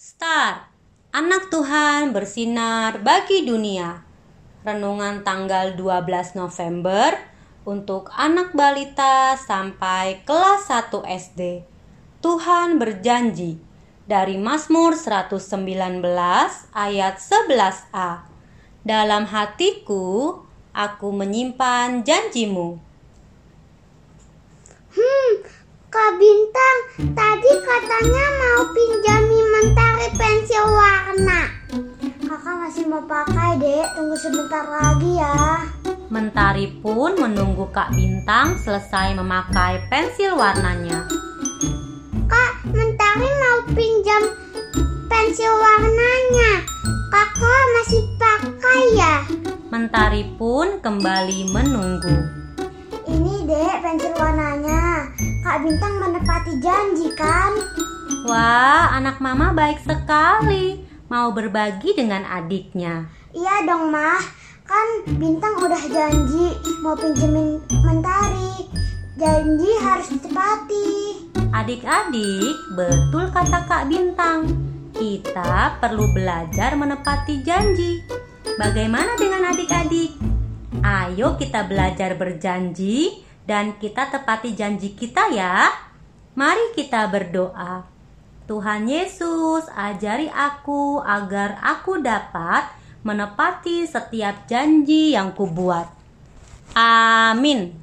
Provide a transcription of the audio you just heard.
Star, anak Tuhan bersinar bagi dunia. Renungan tanggal 12 November untuk anak balita sampai kelas 1 SD. Tuhan berjanji dari Mazmur 119 ayat 11a. Dalam hatiku aku menyimpan janjimu. Hmm, Kak Bintang, tadi katanya masih mau pakai, Dek. Tunggu sebentar lagi ya. Mentari pun menunggu Kak Bintang selesai memakai pensil warnanya. Kak, Mentari mau pinjam pensil warnanya. Kakak masih pakai ya? Mentari pun kembali menunggu. Ini, Dek, pensil warnanya. Kak Bintang menepati janji kan? Wah, anak mama baik sekali. Mau berbagi dengan adiknya. Iya dong, Mah. Kan Bintang udah janji mau pinjemin Mentari. Janji harus ditepati. Adik-adik, betul kata Kak Bintang. Kita perlu belajar menepati janji. Bagaimana dengan adik-adik? Ayo kita belajar berjanji dan kita tepati janji kita ya. Mari kita berdoa. Tuhan Yesus, ajari aku agar aku dapat menepati setiap janji yang kubuat. Amin.